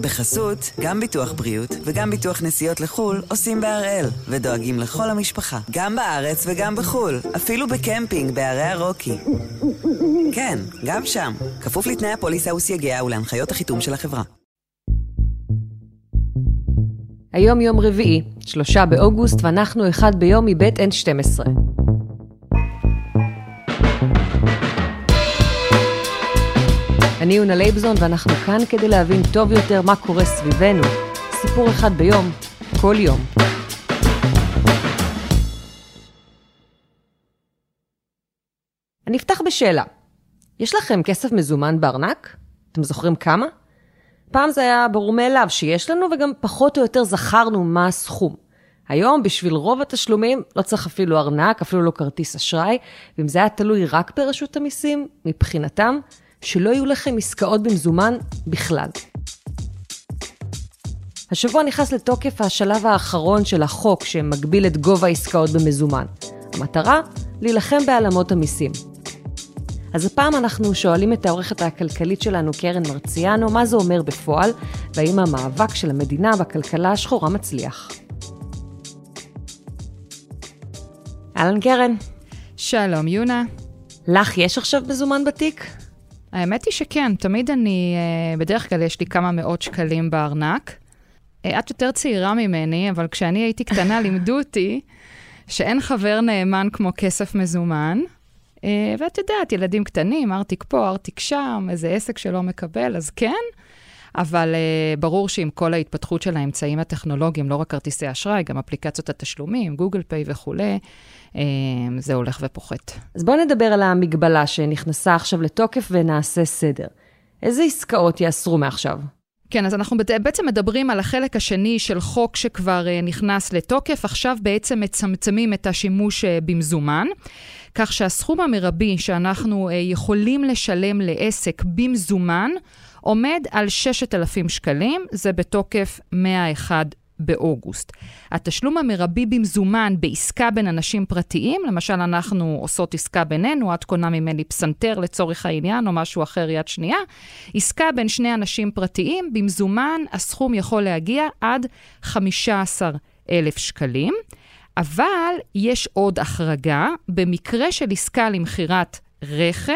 בחסות, גם ביטוח בריאות וגם ביטוח נסיעות לחו"ל עושים בהראל, ודואגים לכל המשפחה, גם בארץ וגם בחו"ל, אפילו בקמפינג בערי הרוקי. כן, גם שם, כפוף לתנאי הפוליסה וסייגיה ולהנחיות החיתום של החברה. היום יום רביעי, שלושה באוגוסט, ואנחנו אחד ביום מבית N12. אני יונה לייבזון, ואנחנו כאן כדי להבין טוב יותר מה קורה סביבנו. סיפור אחד ביום, כל יום. אני אפתח בשאלה. יש לכם כסף מזומן בארנק? אתם זוכרים כמה? פעם זה היה ברור מאליו שיש לנו, וגם פחות או יותר זכרנו מה הסכום. היום, בשביל רוב התשלומים, לא צריך אפילו ארנק, אפילו לא כרטיס אשראי, ואם זה היה תלוי רק ברשות המיסים, מבחינתם, שלא יהיו לכם עסקאות במזומן בכלל. השבוע נכנס לתוקף השלב האחרון של החוק שמגביל את גובה העסקאות במזומן. המטרה? להילחם בהעלמות המיסים. אז הפעם אנחנו שואלים את העורכת הכלכלית שלנו, קרן מרציאנו, מה זה אומר בפועל, והאם המאבק של המדינה בכלכלה השחורה מצליח. אהלן קרן. שלום יונה. לך יש עכשיו מזומן בתיק? האמת היא שכן, תמיד אני, אה, בדרך כלל יש לי כמה מאות שקלים בארנק. אה, את יותר צעירה ממני, אבל כשאני הייתי קטנה לימדו אותי שאין חבר נאמן כמו כסף מזומן. אה, ואת יודעת, ילדים קטנים, ארטיק פה, ארטיק שם, איזה עסק שלא מקבל, אז כן. אבל uh, ברור שעם כל ההתפתחות של האמצעים הטכנולוגיים, לא רק כרטיסי אשראי, גם אפליקציות התשלומים, גוגל פיי וכולי, זה הולך ופוחת. אז בואו נדבר על המגבלה שנכנסה עכשיו לתוקף ונעשה סדר. איזה עסקאות יאסרו מעכשיו? כן, אז אנחנו בעצם מדברים על החלק השני של חוק שכבר uh, נכנס לתוקף, עכשיו בעצם מצמצמים את השימוש uh, במזומן, כך שהסכום המרבי שאנחנו uh, יכולים לשלם לעסק במזומן, עומד על 6,000 שקלים, זה בתוקף 101 באוגוסט. התשלום המרבי במזומן בעסקה בין אנשים פרטיים, למשל אנחנו עושות עסקה בינינו, את קונה ממני פסנתר לצורך העניין, או משהו אחר יד שנייה, עסקה בין שני אנשים פרטיים, במזומן הסכום יכול להגיע עד 15,000 שקלים. אבל יש עוד החרגה, במקרה של עסקה למכירת רכב,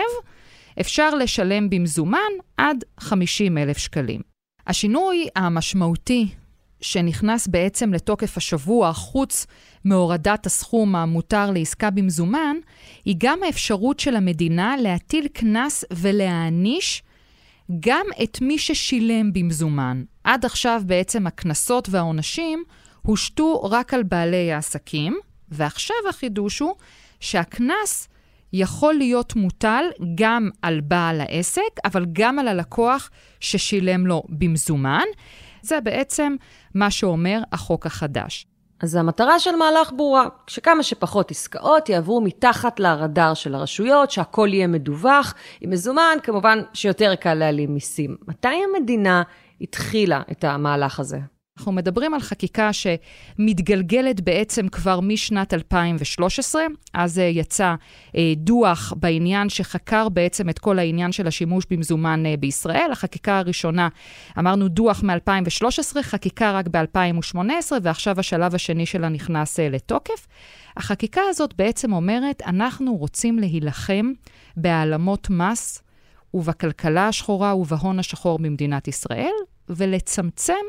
אפשר לשלם במזומן עד 50 אלף שקלים. השינוי המשמעותי שנכנס בעצם לתוקף השבוע, חוץ מהורדת הסכום המותר לעסקה במזומן, היא גם האפשרות של המדינה להטיל קנס ולהעניש גם את מי ששילם במזומן. עד עכשיו בעצם הקנסות והעונשים הושתו רק על בעלי העסקים, ועכשיו החידוש הוא שהקנס יכול להיות מוטל גם על בעל העסק, אבל גם על הלקוח ששילם לו במזומן. זה בעצם מה שאומר החוק החדש. אז המטרה של מהלך ברורה, שכמה שפחות עסקאות יעברו מתחת לרדאר של הרשויות, שהכל יהיה מדווח, עם מזומן, כמובן שיותר קל להעלים מיסים. מתי המדינה התחילה את המהלך הזה? אנחנו מדברים על חקיקה שמתגלגלת בעצם כבר משנת 2013, אז אה, יצא אה, דוח בעניין שחקר בעצם את כל העניין של השימוש במזומן אה, בישראל. החקיקה הראשונה, אמרנו דוח מ-2013, חקיקה רק ב-2018, ועכשיו השלב השני שלה נכנס לתוקף. החקיקה הזאת בעצם אומרת, אנחנו רוצים להילחם בהעלמות מס ובכלכלה השחורה ובהון השחור במדינת ישראל, ולצמצם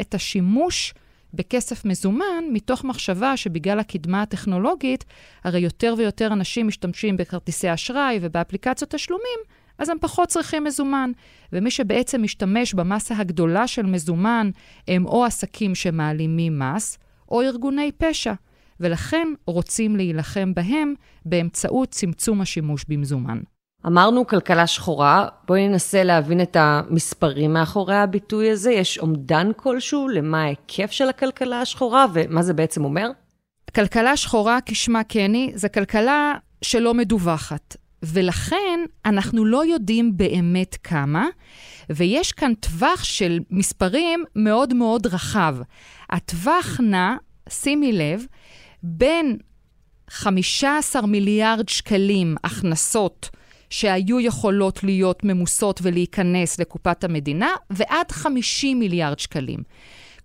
את השימוש בכסף מזומן, מתוך מחשבה שבגלל הקדמה הטכנולוגית, הרי יותר ויותר אנשים משתמשים בכרטיסי אשראי ובאפליקציות תשלומים, אז הם פחות צריכים מזומן. ומי שבעצם משתמש במסה הגדולה של מזומן, הם או עסקים שמעלימים מס, או ארגוני פשע. ולכן רוצים להילחם בהם באמצעות צמצום השימוש במזומן. אמרנו כלכלה שחורה, בואי ננסה להבין את המספרים מאחורי הביטוי הזה. יש אומדן כלשהו למה ההיקף של הכלכלה השחורה ומה זה בעצם אומר? כלכלה שחורה, כשמה קני, זה כלכלה שלא מדווחת. ולכן אנחנו לא יודעים באמת כמה, ויש כאן טווח של מספרים מאוד מאוד רחב. הטווח נע, שימי לב, בין 15 מיליארד שקלים הכנסות שהיו יכולות להיות ממוסות ולהיכנס לקופת המדינה, ועד 50 מיליארד שקלים.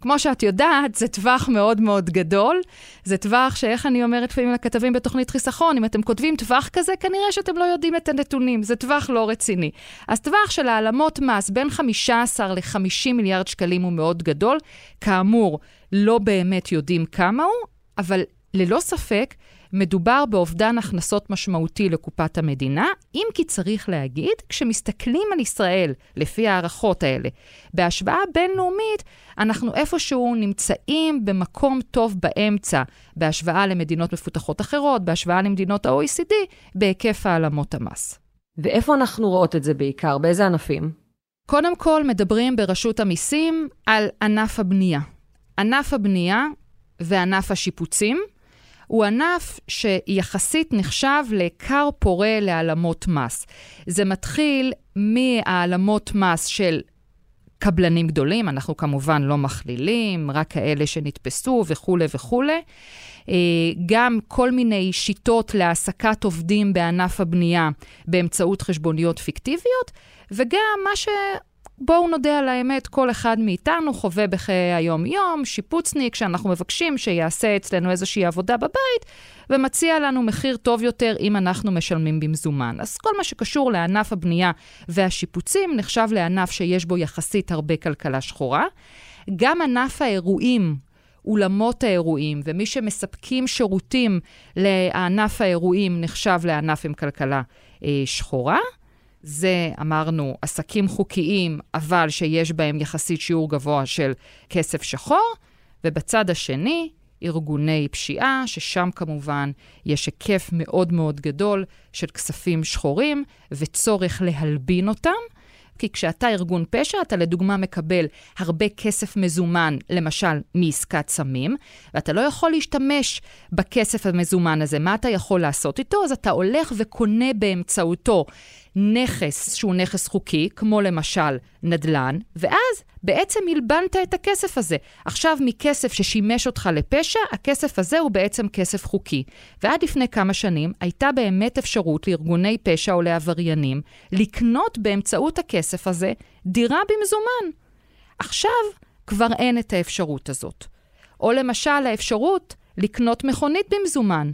כמו שאת יודעת, זה טווח מאוד מאוד גדול. זה טווח שאיך אני אומרת לפעמים לכתבים בתוכנית חיסכון, אם אתם כותבים טווח כזה, כנראה שאתם לא יודעים את הנתונים, זה טווח לא רציני. אז טווח של העלמות מס בין 15 ל-50 מיליארד שקלים הוא מאוד גדול. כאמור, לא באמת יודעים כמה הוא, אבל ללא ספק, מדובר באובדן הכנסות משמעותי לקופת המדינה, אם כי צריך להגיד, כשמסתכלים על ישראל, לפי ההערכות האלה, בהשוואה בינלאומית, אנחנו איפשהו נמצאים במקום טוב באמצע, בהשוואה למדינות מפותחות אחרות, בהשוואה למדינות ה-OECD, בהיקף העלמות המס. ואיפה אנחנו רואות את זה בעיקר? באיזה ענפים? קודם כל, מדברים ברשות המיסים על ענף הבנייה. ענף הבנייה וענף השיפוצים, הוא ענף שיחסית נחשב לכר פורה להעלמות מס. זה מתחיל מהעלמות מס של קבלנים גדולים, אנחנו כמובן לא מכלילים, רק כאלה שנתפסו וכולי וכולי. אה, גם כל מיני שיטות להעסקת עובדים בענף הבנייה באמצעות חשבוניות פיקטיביות, וגם מה ש... בואו נודה על האמת, כל אחד מאיתנו חווה בחיי היום-יום, שיפוצניק שאנחנו מבקשים שיעשה אצלנו איזושהי עבודה בבית, ומציע לנו מחיר טוב יותר אם אנחנו משלמים במזומן. אז כל מה שקשור לענף הבנייה והשיפוצים נחשב לענף שיש בו יחסית הרבה כלכלה שחורה. גם ענף האירועים, אולמות האירועים, ומי שמספקים שירותים לענף האירועים נחשב לענף עם כלכלה אה, שחורה. זה, אמרנו, עסקים חוקיים, אבל שיש בהם יחסית שיעור גבוה של כסף שחור, ובצד השני, ארגוני פשיעה, ששם כמובן יש היקף מאוד מאוד גדול של כספים שחורים וצורך להלבין אותם. כי כשאתה ארגון פשע, אתה לדוגמה מקבל הרבה כסף מזומן, למשל מעסקת סמים, ואתה לא יכול להשתמש בכסף המזומן הזה. מה אתה יכול לעשות איתו? אז אתה הולך וקונה באמצעותו נכס שהוא נכס חוקי, כמו למשל נדל"ן, ואז בעצם הלבנת את הכסף הזה. עכשיו, מכסף ששימש אותך לפשע, הכסף הזה הוא בעצם כסף חוקי. ועד לפני כמה שנים הייתה באמת אפשרות לארגוני פשע או לעבריינים לקנות באמצעות הכסף הזה דירה במזומן. עכשיו כבר אין את האפשרות הזאת. או למשל, האפשרות לקנות מכונית במזומן.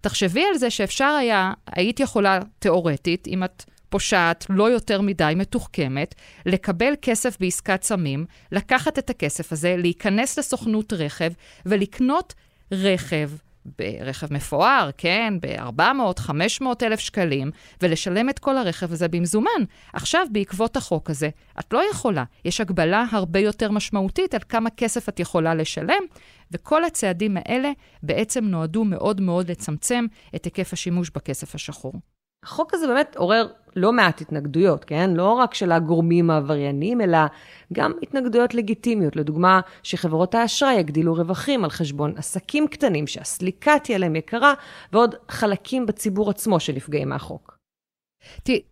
תחשבי על זה שאפשר היה, היית יכולה, תיאורטית, אם את פושעת, לא יותר מדי מתוחכמת, לקבל כסף בעסקת סמים, לקחת את הכסף הזה, להיכנס לסוכנות רכב ולקנות רכב. ברכב מפואר, כן, ב-400, 500 אלף שקלים, ולשלם את כל הרכב הזה במזומן. עכשיו, בעקבות החוק הזה, את לא יכולה. יש הגבלה הרבה יותר משמעותית על כמה כסף את יכולה לשלם, וכל הצעדים האלה בעצם נועדו מאוד מאוד לצמצם את היקף השימוש בכסף השחור. החוק הזה באמת עורר לא מעט התנגדויות, כן? לא רק של הגורמים העבריינים, אלא גם התנגדויות לגיטימיות. לדוגמה, שחברות האשראי יגדילו רווחים על חשבון עסקים קטנים, שהסליקה תהיה להם יקרה, ועוד חלקים בציבור עצמו שנפגעים מהחוק. תראי,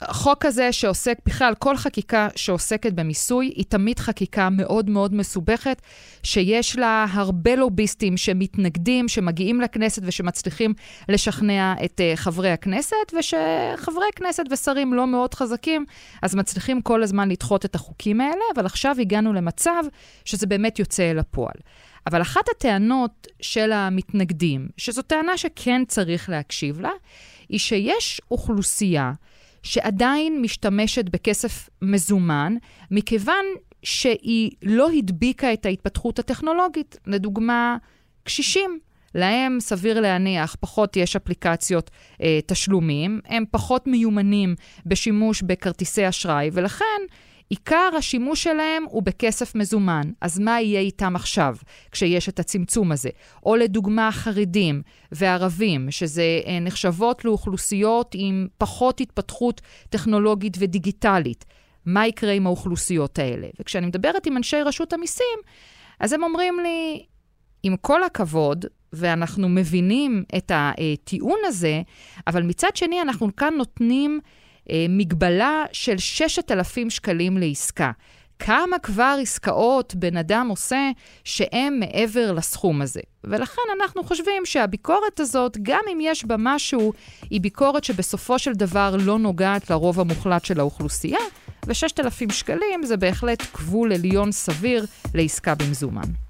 החוק הזה שעוסק, בכלל, כל חקיקה שעוסקת במיסוי, היא תמיד חקיקה מאוד מאוד מסובכת, שיש לה הרבה לוביסטים שמתנגדים, שמגיעים לכנסת ושמצליחים לשכנע את uh, חברי הכנסת, ושחברי כנסת ושרים לא מאוד חזקים, אז מצליחים כל הזמן לדחות את החוקים האלה, אבל עכשיו הגענו למצב שזה באמת יוצא אל הפועל. אבל אחת הטענות של המתנגדים, שזו טענה שכן צריך להקשיב לה, היא שיש אוכלוסייה שעדיין משתמשת בכסף מזומן, מכיוון שהיא לא הדביקה את ההתפתחות הטכנולוגית. לדוגמה, קשישים. להם סביר להניח, פחות יש אפליקציות אה, תשלומים, הם פחות מיומנים בשימוש בכרטיסי אשראי, ולכן עיקר השימוש שלהם הוא בכסף מזומן. אז מה יהיה איתם עכשיו, כשיש את הצמצום הזה? או לדוגמה, חרדים וערבים, שזה אה, נחשבות לאוכלוסיות עם פחות התפתחות טכנולוגית ודיגיטלית. מה יקרה עם האוכלוסיות האלה? וכשאני מדברת עם אנשי רשות המיסים, אז הם אומרים לי, עם כל הכבוד, ואנחנו מבינים את הטיעון הזה, אבל מצד שני, אנחנו כאן נותנים מגבלה של 6,000 שקלים לעסקה. כמה כבר עסקאות בן אדם עושה שהן מעבר לסכום הזה. ולכן אנחנו חושבים שהביקורת הזאת, גם אם יש בה משהו, היא ביקורת שבסופו של דבר לא נוגעת לרוב המוחלט של האוכלוסייה, ו-6,000 שקלים זה בהחלט גבול עליון סביר לעסקה במזומן.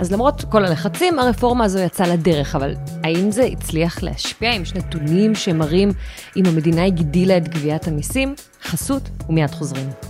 אז למרות כל הלחצים, הרפורמה הזו יצאה לדרך, אבל האם זה הצליח להשפיע? האם יש נתונים שמראים אם המדינה הגדילה את גביית המיסים? חסות, ומיד חוזרים.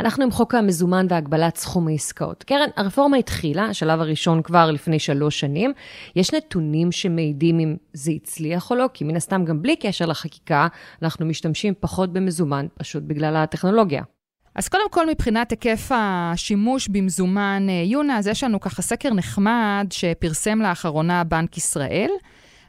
אנחנו עם חוק המזומן והגבלת סכום העסקאות. קרן, הרפורמה התחילה, השלב הראשון כבר לפני שלוש שנים. יש נתונים שמעידים אם זה הצליח או לא? כי מן הסתם גם בלי קשר לחקיקה, אנחנו משתמשים פחות במזומן, פשוט בגלל הטכנולוגיה. אז קודם כל, מבחינת היקף השימוש במזומן, אה, יונה, אז יש לנו ככה סקר נחמד שפרסם לאחרונה בנק ישראל.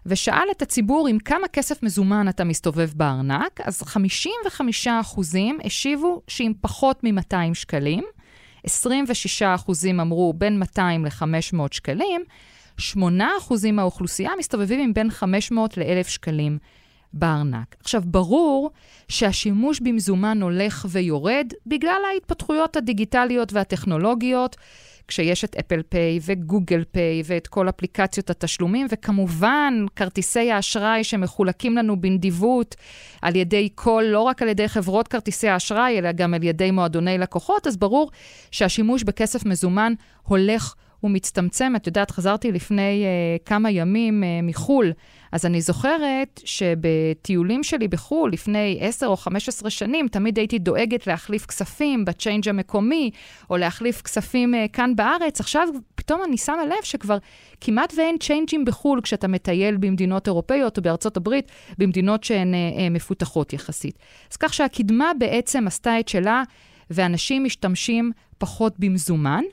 ושאל את הציבור עם כמה כסף מזומן אתה מסתובב בארנק, אז 55 אחוזים השיבו שעם פחות מ-200 שקלים, 26 אחוזים אמרו בין 200 ל-500 שקלים, 8 אחוזים מהאוכלוסייה מסתובבים עם בין 500 ל-1,000 שקלים בארנק. עכשיו, ברור שהשימוש במזומן הולך ויורד בגלל ההתפתחויות הדיגיטליות והטכנולוגיות. כשיש את אפל פיי וגוגל פיי ואת כל אפליקציות התשלומים, וכמובן כרטיסי האשראי שמחולקים לנו בנדיבות על ידי כל, לא רק על ידי חברות כרטיסי האשראי, אלא גם על ידי מועדוני לקוחות, אז ברור שהשימוש בכסף מזומן הולך ומצטמצם. את יודעת, חזרתי לפני uh, כמה ימים uh, מחו"ל. אז אני זוכרת שבטיולים שלי בחו"ל, לפני 10 או 15 שנים, תמיד הייתי דואגת להחליף כספים בצ'יינג' המקומי, או להחליף כספים uh, כאן בארץ. עכשיו פתאום אני שמה לב שכבר כמעט ואין צ'יינג'ים בחו"ל כשאתה מטייל במדינות אירופאיות או בארצות הברית, במדינות שהן uh, uh, מפותחות יחסית. אז כך שהקדמה בעצם עשתה את שלה, ואנשים משתמשים פחות במזומן.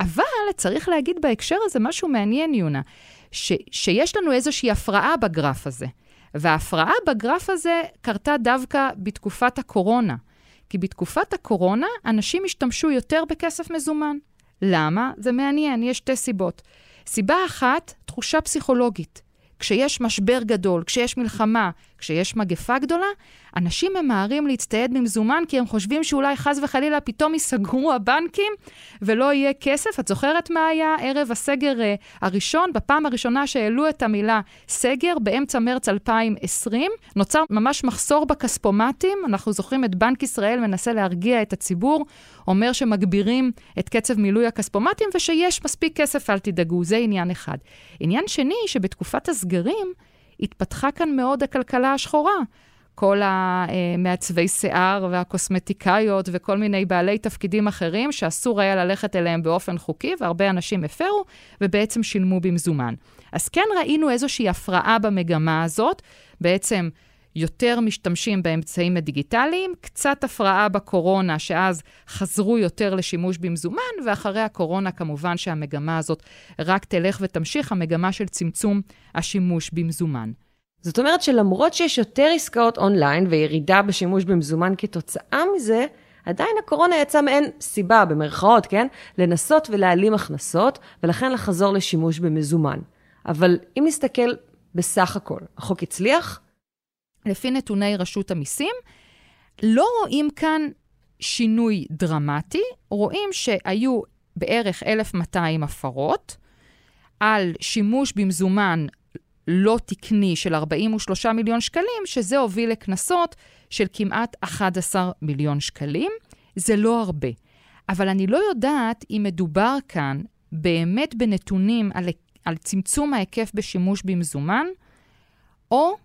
אבל צריך להגיד בהקשר הזה משהו מעניין, יונה. ש, שיש לנו איזושהי הפרעה בגרף הזה. וההפרעה בגרף הזה קרתה דווקא בתקופת הקורונה. כי בתקופת הקורונה אנשים השתמשו יותר בכסף מזומן. למה? זה מעניין, יש שתי סיבות. סיבה אחת, תחושה פסיכולוגית. כשיש משבר גדול, כשיש מלחמה, כשיש מגפה גדולה, אנשים ממהרים להצטייד במזומן כי הם חושבים שאולי חס וחלילה פתאום ייסגרו הבנקים ולא יהיה כסף. את זוכרת מה היה ערב הסגר uh, הראשון? בפעם הראשונה שהעלו את המילה סגר, באמצע מרץ 2020, נוצר ממש מחסור בכספומטים. אנחנו זוכרים את בנק ישראל מנסה להרגיע את הציבור, אומר שמגבירים את קצב מילוי הכספומטים ושיש מספיק כסף, אל תדאגו. זה עניין אחד. עניין שני, שבתקופת הסגרים, התפתחה כאן מאוד הכלכלה השחורה. כל המעצבי שיער והקוסמטיקאיות וכל מיני בעלי תפקידים אחרים שאסור היה ללכת אליהם באופן חוקי, והרבה אנשים הפרו, ובעצם שילמו במזומן. אז כן ראינו איזושהי הפרעה במגמה הזאת, בעצם יותר משתמשים באמצעים הדיגיטליים, קצת הפרעה בקורונה, שאז חזרו יותר לשימוש במזומן, ואחרי הקורונה כמובן שהמגמה הזאת רק תלך ותמשיך, המגמה של צמצום השימוש במזומן. זאת אומרת שלמרות שיש יותר עסקאות אונליין וירידה בשימוש במזומן כתוצאה מזה, עדיין הקורונה יצאה מעין סיבה, במרכאות, כן? לנסות ולהעלים הכנסות, ולכן לחזור לשימוש במזומן. אבל אם נסתכל בסך הכל, החוק הצליח? לפי נתוני רשות המיסים, לא רואים כאן שינוי דרמטי, רואים שהיו בערך 1,200 הפרות, על שימוש במזומן לא תקני של 43 מיליון שקלים, שזה הוביל לקנסות של כמעט 11 מיליון שקלים. זה לא הרבה. אבל אני לא יודעת אם מדובר כאן באמת בנתונים על, על צמצום ההיקף בשימוש במזומן, או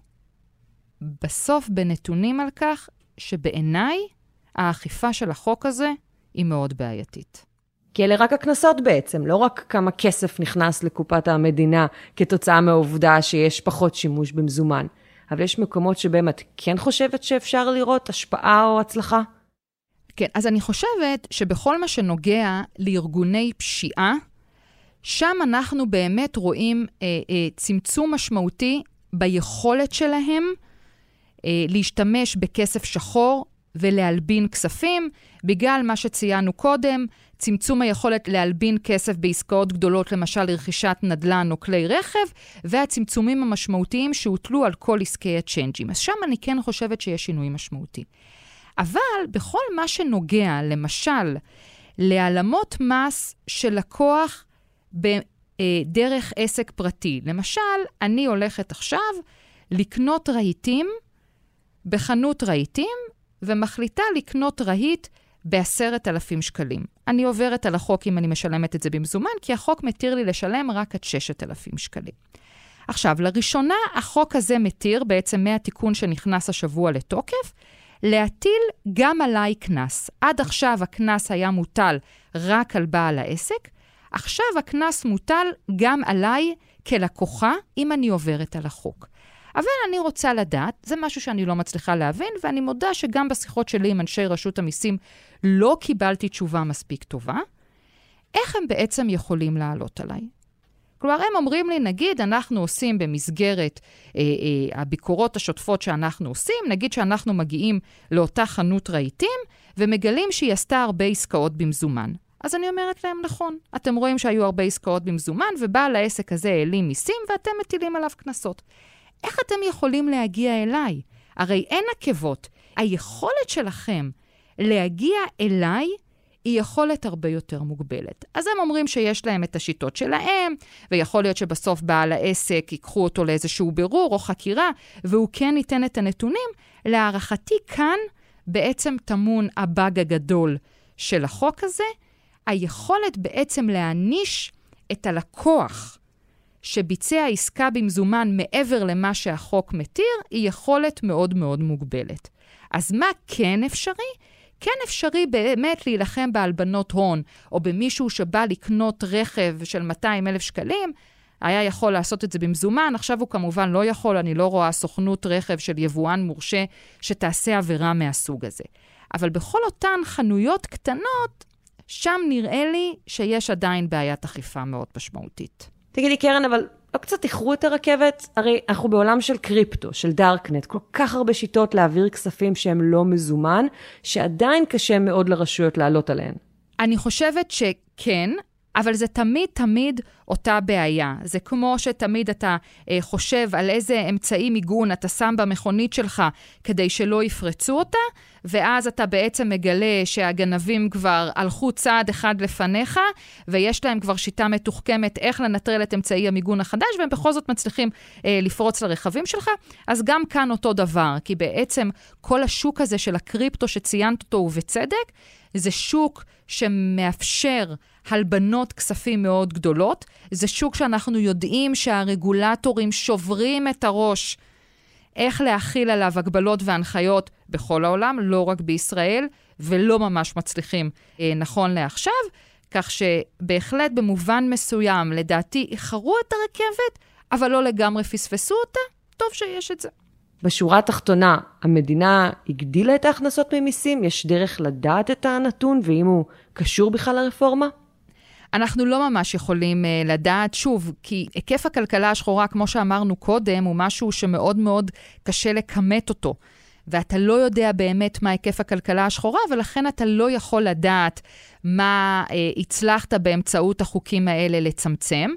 בסוף בנתונים על כך שבעיניי האכיפה של החוק הזה היא מאוד בעייתית. כי אלה רק הקנסות בעצם, לא רק כמה כסף נכנס לקופת המדינה כתוצאה מהעובדה שיש פחות שימוש במזומן. אבל יש מקומות שבהם את כן חושבת שאפשר לראות השפעה או הצלחה? כן, אז אני חושבת שבכל מה שנוגע לארגוני פשיעה, שם אנחנו באמת רואים אה, אה, צמצום משמעותי ביכולת שלהם להשתמש בכסף שחור ולהלבין כספים, בגלל מה שציינו קודם, צמצום היכולת להלבין כסף בעסקאות גדולות, למשל לרכישת נדל"ן או כלי רכב, והצמצומים המשמעותיים שהוטלו על כל עסקי הצ'יינג'ים. אז שם אני כן חושבת שיש שינוי משמעותי. אבל בכל מה שנוגע, למשל, להעלמות מס של לקוח בדרך עסק פרטי, למשל, אני הולכת עכשיו לקנות רהיטים בחנות רהיטים, ומחליטה לקנות רהיט ב-10,000 שקלים. אני עוברת על החוק אם אני משלמת את זה במזומן, כי החוק מתיר לי לשלם רק עד 6,000 שקלים. עכשיו, לראשונה החוק הזה מתיר, בעצם מהתיקון שנכנס השבוע לתוקף, להטיל גם עליי קנס. עד עכשיו הקנס היה מוטל רק על בעל העסק, עכשיו הקנס מוטל גם עליי כלקוחה, אם אני עוברת על החוק. אבל אני רוצה לדעת, זה משהו שאני לא מצליחה להבין, ואני מודה שגם בשיחות שלי עם אנשי רשות המיסים לא קיבלתי תשובה מספיק טובה, איך הם בעצם יכולים לעלות עליי? כלומר, הם אומרים לי, נגיד, אנחנו עושים במסגרת אה, אה, הביקורות השוטפות שאנחנו עושים, נגיד שאנחנו מגיעים לאותה חנות רהיטים, ומגלים שהיא עשתה הרבה עסקאות במזומן. אז אני אומרת להם, נכון, אתם רואים שהיו הרבה עסקאות במזומן, ובעל העסק הזה העלים מיסים, ואתם מטילים עליו קנסות. איך אתם יכולים להגיע אליי? הרי אין עקבות. היכולת שלכם להגיע אליי היא יכולת הרבה יותר מוגבלת. אז הם אומרים שיש להם את השיטות שלהם, ויכול להיות שבסוף בעל העסק ייקחו אותו לאיזשהו בירור או חקירה, והוא כן ייתן את הנתונים. להערכתי כאן בעצם טמון הבאג הגדול של החוק הזה, היכולת בעצם להעניש את הלקוח שביצע עסקה במזומן מעבר למה שהחוק מתיר, היא יכולת מאוד מאוד מוגבלת. אז מה כן אפשרי? כן אפשרי באמת להילחם בהלבנות הון, או במישהו שבא לקנות רכב של 200 אלף שקלים, היה יכול לעשות את זה במזומן, עכשיו הוא כמובן לא יכול, אני לא רואה סוכנות רכב של יבואן מורשה שתעשה עבירה מהסוג הזה. אבל בכל אותן חנויות קטנות, שם נראה לי שיש עדיין בעיית אכיפה מאוד משמעותית. תגידי, קרן, אבל לא קצת איחרו את הרכבת? הרי אנחנו בעולם של קריפטו, של דארקנט, כל כך הרבה שיטות להעביר כספים שהם לא מזומן, שעדיין קשה מאוד לרשויות לעלות עליהן. אני חושבת שכן, אבל זה תמיד תמיד אותה בעיה. זה כמו שתמיד אתה אה, חושב על איזה אמצעי מיגון אתה שם במכונית שלך כדי שלא יפרצו אותה, ואז אתה בעצם מגלה שהגנבים כבר הלכו צעד אחד לפניך, ויש להם כבר שיטה מתוחכמת איך לנטרל את אמצעי המיגון החדש, והם בכל זאת מצליחים אה, לפרוץ לרכבים שלך. אז גם כאן אותו דבר, כי בעצם כל השוק הזה של הקריפטו שציינת אותו, ובצדק, זה שוק שמאפשר הלבנות כספים מאוד גדולות. זה שוק שאנחנו יודעים שהרגולטורים שוברים את הראש איך להכיל עליו הגבלות והנחיות בכל העולם, לא רק בישראל, ולא ממש מצליחים אה, נכון לעכשיו. כך שבהחלט במובן מסוים, לדעתי, איחרו את הרכבת, אבל לא לגמרי פספסו אותה, טוב שיש את זה. בשורה התחתונה, המדינה הגדילה את ההכנסות ממיסים? יש דרך לדעת את הנתון, ואם הוא קשור בכלל לרפורמה? אנחנו לא ממש יכולים uh, לדעת, שוב, כי היקף הכלכלה השחורה, כמו שאמרנו קודם, הוא משהו שמאוד מאוד קשה לכמת אותו. ואתה לא יודע באמת מה היקף הכלכלה השחורה, ולכן אתה לא יכול לדעת מה uh, הצלחת באמצעות החוקים האלה לצמצם.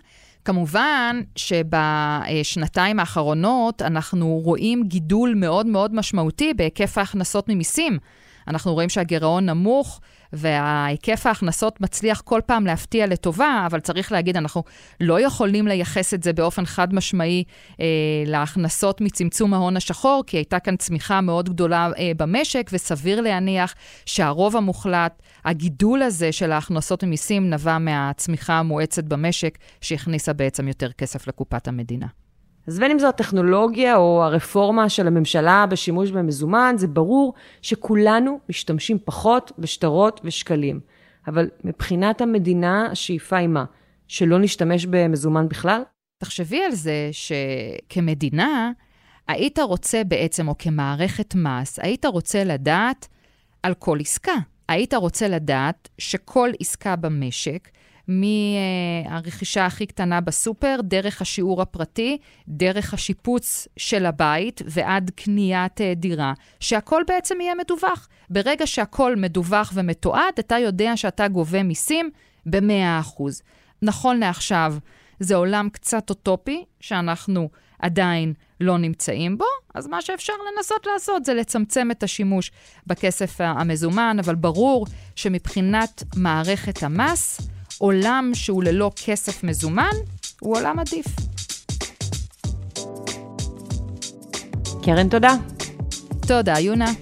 כמובן שבשנתיים האחרונות אנחנו רואים גידול מאוד מאוד משמעותי בהיקף ההכנסות ממיסים. אנחנו רואים שהגירעון נמוך, והיקף ההכנסות מצליח כל פעם להפתיע לטובה, אבל צריך להגיד, אנחנו לא יכולים לייחס את זה באופן חד משמעי אה, להכנסות מצמצום ההון השחור, כי הייתה כאן צמיחה מאוד גדולה אה, במשק, וסביר להניח שהרוב המוחלט, הגידול הזה של ההכנסות ממיסים נבע מהצמיחה המואצת במשק, שהכניסה בעצם יותר כסף לקופת המדינה. אז בין אם זו הטכנולוגיה או הרפורמה של הממשלה בשימוש במזומן, זה ברור שכולנו משתמשים פחות בשטרות ושקלים. אבל מבחינת המדינה, השאיפה היא מה? שלא נשתמש במזומן בכלל? תחשבי על זה שכמדינה, היית רוצה בעצם, או כמערכת מס, היית רוצה לדעת על כל עסקה. היית רוצה לדעת שכל עסקה במשק, מהרכישה הכי קטנה בסופר, דרך השיעור הפרטי, דרך השיפוץ של הבית ועד קניית אה, דירה, שהכל בעצם יהיה מדווח. ברגע שהכל מדווח ומתועד, אתה יודע שאתה גובה מיסים ב-100%. נכון לעכשיו, זה עולם קצת אוטופי, שאנחנו עדיין לא נמצאים בו, אז מה שאפשר לנסות לעשות זה לצמצם את השימוש בכסף המזומן, אבל ברור שמבחינת מערכת המס, עולם שהוא ללא כסף מזומן הוא עולם עדיף. קרן, תודה. תודה, יונה.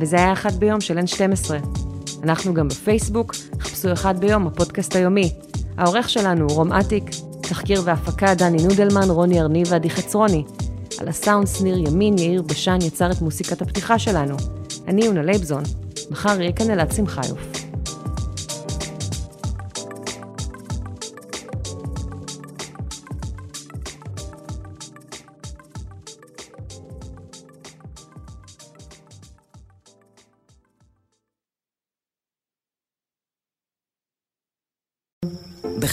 וזה היה אחד ביום של N12. אנחנו גם בפייסבוק, חפשו אחד ביום, הפודקאסט היומי. העורך שלנו הוא רום אטיק, תחקיר והפקה דני נודלמן, רוני ארני ועדי חצרוני. על הסאונד שניר ימין, יאיר בשן יצר את מוסיקת הפתיחה שלנו. אני יונה לייבזון. מחר יהיה כאן אלעד שמחיוף.